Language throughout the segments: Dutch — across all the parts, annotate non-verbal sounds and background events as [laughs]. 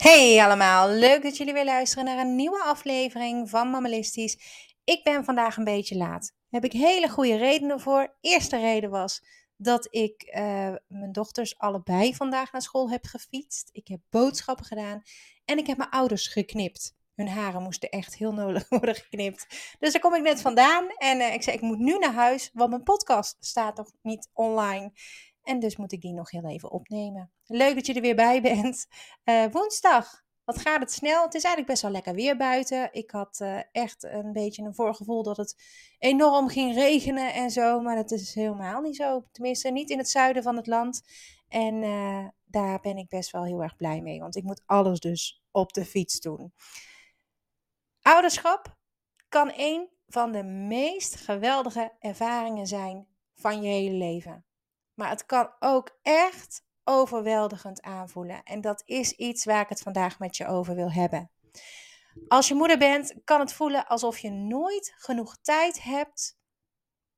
Hey allemaal, leuk dat jullie weer luisteren naar een nieuwe aflevering van Mammalistisch. Ik ben vandaag een beetje laat. Daar heb ik hele goede redenen voor. Eerste reden was dat ik uh, mijn dochters allebei vandaag naar school heb gefietst. Ik heb boodschappen gedaan en ik heb mijn ouders geknipt. Hun haren moesten echt heel nodig [laughs] worden geknipt. Dus daar kom ik net vandaan en uh, ik zei ik moet nu naar huis, want mijn podcast staat nog niet online. En dus moet ik die nog heel even opnemen. Leuk dat je er weer bij bent. Uh, [laughs] woensdag. Wat gaat het snel? Het is eigenlijk best wel lekker weer buiten. Ik had uh, echt een beetje een voorgevoel dat het enorm ging regenen en zo. Maar dat is helemaal niet zo. Tenminste, niet in het zuiden van het land. En uh, daar ben ik best wel heel erg blij mee. Want ik moet alles dus op de fiets doen. Ouderschap kan een van de meest geweldige ervaringen zijn van je hele leven. Maar het kan ook echt overweldigend aanvoelen. En dat is iets waar ik het vandaag met je over wil hebben. Als je moeder bent, kan het voelen alsof je nooit genoeg tijd hebt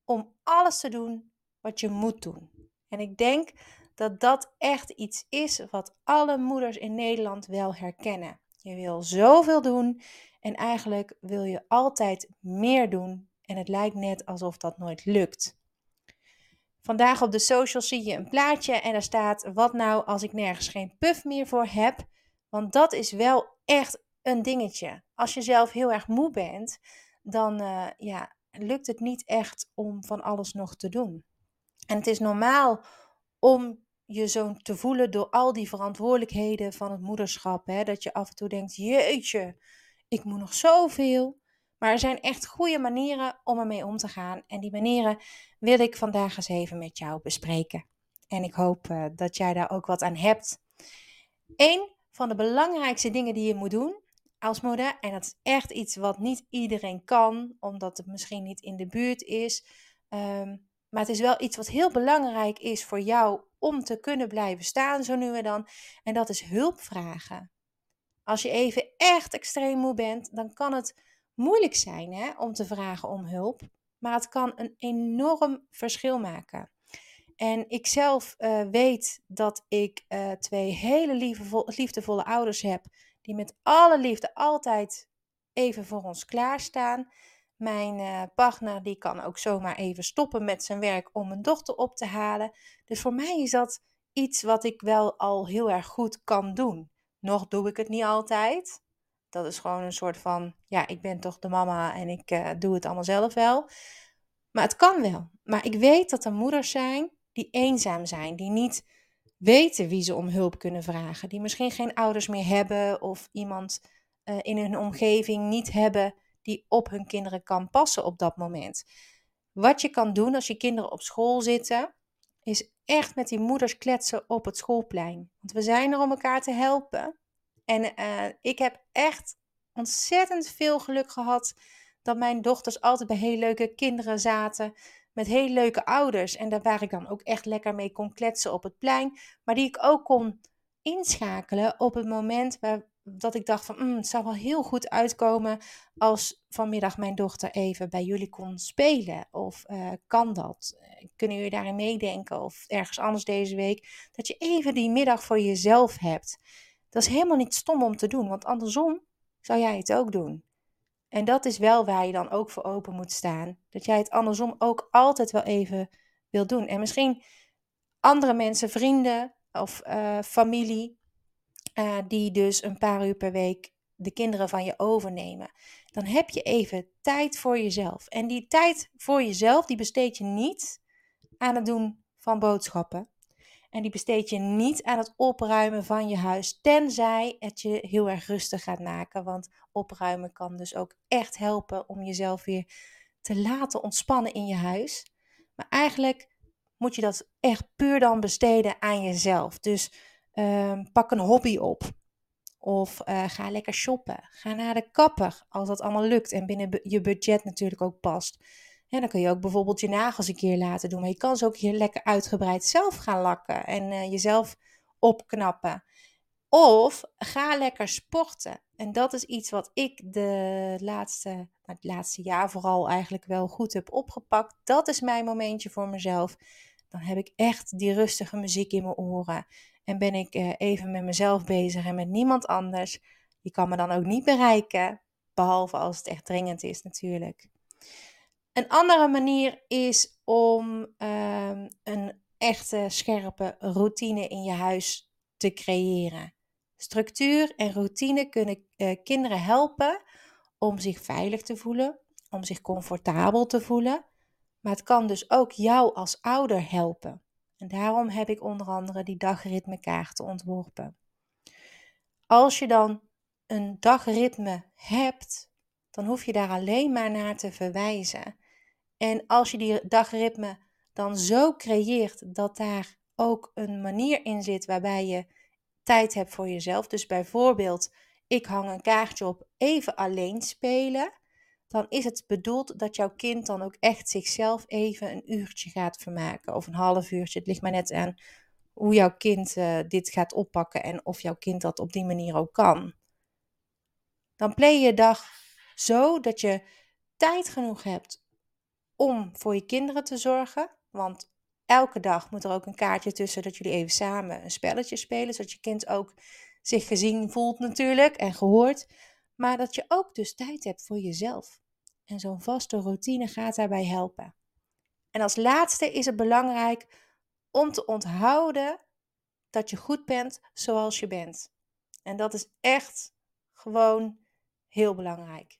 om alles te doen wat je moet doen. En ik denk dat dat echt iets is wat alle moeders in Nederland wel herkennen. Je wil zoveel doen en eigenlijk wil je altijd meer doen en het lijkt net alsof dat nooit lukt. Vandaag op de socials zie je een plaatje en daar staat: Wat nou als ik nergens geen puff meer voor heb? Want dat is wel echt een dingetje. Als je zelf heel erg moe bent, dan uh, ja, lukt het niet echt om van alles nog te doen. En het is normaal om je zo te voelen door al die verantwoordelijkheden van het moederschap. Hè? Dat je af en toe denkt: Jeetje, ik moet nog zoveel. Maar er zijn echt goede manieren om ermee om te gaan. En die manieren wil ik vandaag eens even met jou bespreken. En ik hoop uh, dat jij daar ook wat aan hebt. Een van de belangrijkste dingen die je moet doen als moeder, en dat is echt iets wat niet iedereen kan, omdat het misschien niet in de buurt is. Um, maar het is wel iets wat heel belangrijk is voor jou om te kunnen blijven staan, zo nu en dan. En dat is hulp vragen. Als je even echt extreem moe bent, dan kan het moeilijk zijn hè, om te vragen om hulp, maar het kan een enorm verschil maken. En ik zelf uh, weet dat ik uh, twee hele liefdevolle, ouders heb, die met alle liefde altijd even voor ons klaarstaan. Mijn uh, partner die kan ook zomaar even stoppen met zijn werk om een dochter op te halen. Dus voor mij is dat iets wat ik wel al heel erg goed kan doen. Nog doe ik het niet altijd. Dat is gewoon een soort van, ja, ik ben toch de mama en ik uh, doe het allemaal zelf wel. Maar het kan wel. Maar ik weet dat er moeders zijn die eenzaam zijn, die niet weten wie ze om hulp kunnen vragen, die misschien geen ouders meer hebben of iemand uh, in hun omgeving niet hebben die op hun kinderen kan passen op dat moment. Wat je kan doen als je kinderen op school zitten, is echt met die moeders kletsen op het schoolplein. Want we zijn er om elkaar te helpen. En uh, ik heb echt ontzettend veel geluk gehad dat mijn dochters altijd bij heel leuke kinderen zaten. Met heel leuke ouders. En daar waar ik dan ook echt lekker mee kon kletsen op het plein. Maar die ik ook kon inschakelen op het moment waar, dat ik dacht van mm, het zou wel heel goed uitkomen als vanmiddag mijn dochter even bij jullie kon spelen. Of uh, kan dat? Kunnen jullie daarin meedenken? Of ergens anders deze week. Dat je even die middag voor jezelf hebt. Dat is helemaal niet stom om te doen, want andersom zou jij het ook doen. En dat is wel waar je dan ook voor open moet staan. Dat jij het andersom ook altijd wel even wil doen. En misschien andere mensen, vrienden of uh, familie, uh, die dus een paar uur per week de kinderen van je overnemen. Dan heb je even tijd voor jezelf. En die tijd voor jezelf, die besteed je niet aan het doen van boodschappen. En die besteed je niet aan het opruimen van je huis, tenzij het je heel erg rustig gaat maken. Want opruimen kan dus ook echt helpen om jezelf weer te laten ontspannen in je huis. Maar eigenlijk moet je dat echt puur dan besteden aan jezelf. Dus uh, pak een hobby op. Of uh, ga lekker shoppen. Ga naar de kapper als dat allemaal lukt en binnen je budget natuurlijk ook past. En dan kun je ook bijvoorbeeld je nagels een keer laten doen. Maar je kan ze ook hier lekker uitgebreid zelf gaan lakken en uh, jezelf opknappen. Of ga lekker sporten. En dat is iets wat ik de laatste, nou, het laatste jaar vooral eigenlijk wel goed heb opgepakt. Dat is mijn momentje voor mezelf. dan heb ik echt die rustige muziek in mijn oren. En ben ik eh, even met mezelf bezig en met niemand anders. Je kan me dan ook niet bereiken, behalve als het echt dringend is natuurlijk. Een andere manier is om ehm, een echte scherpe routine in je huis te creëren. Structuur en routine kunnen uh, kinderen helpen om zich veilig te voelen, om zich comfortabel te voelen. Maar het kan dus ook jou als ouder helpen. En daarom heb ik onder andere die dagritmekaarten ontworpen. Als je dan een dagritme hebt, dan hoef je daar alleen maar naar te verwijzen. En als je die dagritme dan zo creëert dat daar ook een manier in zit waarbij je tijd hebt voor jezelf. Dus bijvoorbeeld, ik hang een kaartje op even alleen spelen. Dan is het bedoeld dat jouw kind dan ook echt zichzelf even een uurtje gaat vermaken. Of een half uurtje. Het ligt maar net aan hoe jouw kind uh, dit gaat oppakken en of jouw kind dat op die manier ook kan. Dan play je dag zo dat je tijd genoeg hebt om voor je kinderen te zorgen. Want elke dag moet er ook een kaartje tussen dat jullie even samen een spelletje spelen. Zodat je kind ook zich gezien voelt natuurlijk en gehoord. Maar dat je ook dus tijd hebt voor jezelf. En zo'n vaste routine gaat daarbij helpen. En als laatste is het belangrijk om te onthouden dat je goed bent zoals je bent. En dat is echt gewoon heel belangrijk.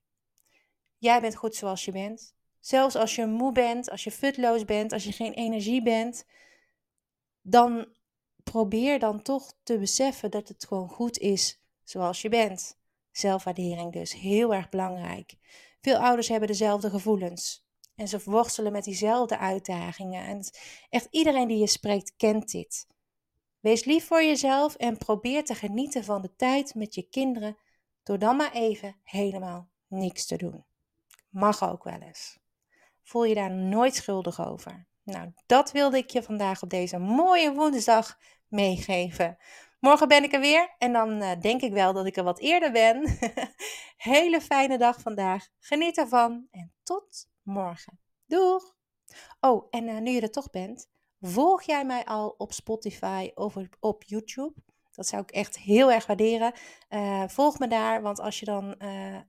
Jij bent goed zoals je bent. Zelfs als je moe bent, als je futloos bent, als je geen energie bent, dan probeer dan toch te beseffen dat het gewoon goed is zoals je bent. Zelfwaardering dus, heel erg belangrijk. Veel ouders hebben dezelfde gevoelens en ze worstelen met diezelfde uitdagingen. En echt iedereen die je spreekt kent dit. Wees lief voor jezelf en probeer te genieten van de tijd met je kinderen door dan maar even helemaal niks te doen. Mag ook wel eens. Voel je daar nooit schuldig over. Nou, dat wilde ik je vandaag op deze mooie woensdag meegeven. Morgen ben ik er weer en dan uh, denk ik wel dat ik er wat eerder ben. [laughs] Hele fijne dag vandaag. Geniet ervan en tot morgen. Doeg! Oh, en uh, nu je er toch bent, volg jij mij al op Spotify of op YouTube? Dat zou ik echt heel erg waarderen. Uh, volg me daar, want als je dan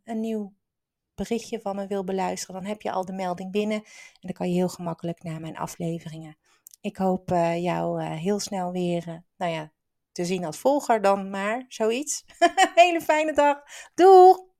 een nieuw berichtje van me wil beluisteren, dan heb je al de melding binnen. En dan kan je heel gemakkelijk naar mijn afleveringen. Ik hoop uh, jou uh, heel snel weer, uh, nou ja, te zien als volger dan maar, zoiets. [laughs] Hele fijne dag. Doeg!